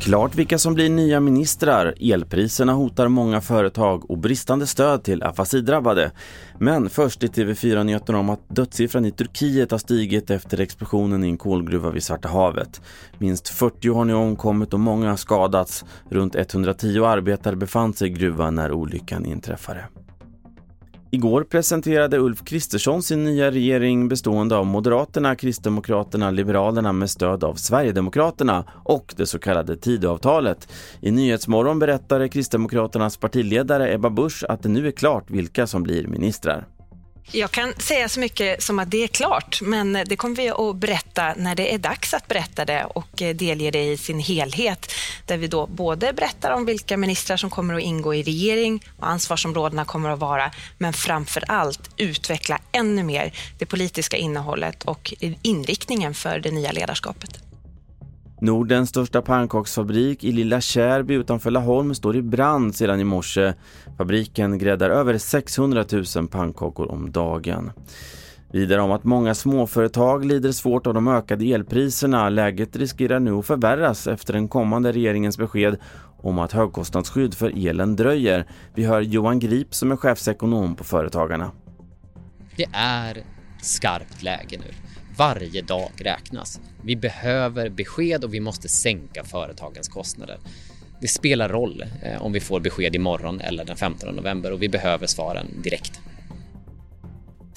Klart vilka som blir nya ministrar. Elpriserna hotar många företag och bristande stöd till afasidrabbade. Men först i TV4 nyheterna om att dödssiffran i Turkiet har stigit efter explosionen i en kolgruva vid Svarta havet. Minst 40 har nu omkommit och många har skadats. Runt 110 arbetare befann sig i gruvan när olyckan inträffade. Igår presenterade Ulf Kristersson sin nya regering bestående av Moderaterna, Kristdemokraterna, Liberalerna med stöd av Sverigedemokraterna och det så kallade Tidöavtalet. I Nyhetsmorgon berättade Kristdemokraternas partiledare Ebba Busch att det nu är klart vilka som blir ministrar. Jag kan säga så mycket som att det är klart, men det kommer vi att berätta när det är dags att berätta det och delge det i sin helhet. Där vi då både berättar om vilka ministrar som kommer att ingå i regering och ansvarsområdena kommer att vara, men framför allt utveckla ännu mer det politiska innehållet och inriktningen för det nya ledarskapet. Nordens största pannkaksfabrik i Lilla Kärby utanför Laholm står i brand sedan i morse. Fabriken gräddar över 600 000 pannkakor om dagen. Vidare om att många småföretag lider svårt av de ökade elpriserna. Läget riskerar nu att förvärras efter den kommande regeringens besked om att högkostnadsskydd för elen dröjer. Vi hör Johan Grip som är chefsekonom på Företagarna. Det är skarpt läge nu. Varje dag räknas. Vi behöver besked och vi måste sänka företagens kostnader. Det spelar roll eh, om vi får besked imorgon eller den 15 november och vi behöver svaren direkt.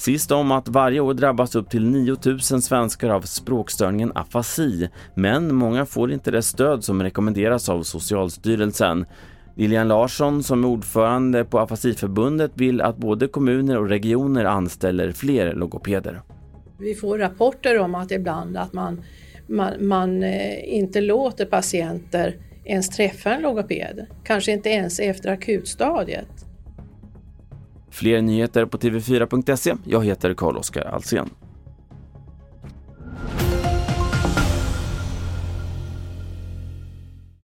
Sist om att varje år drabbas upp till 9000 svenskar av språkstörningen afasi, men många får inte det stöd som rekommenderas av Socialstyrelsen. Lilian Larsson som är ordförande på Afasiförbundet vill att både kommuner och regioner anställer fler logopeder. Vi får rapporter om att ibland att man, man, man eh, inte låter patienter ens träffa en logoped, kanske inte ens efter akutstadiet. Fler nyheter på tv4.se. Jag heter Carl-Oskar Alsen.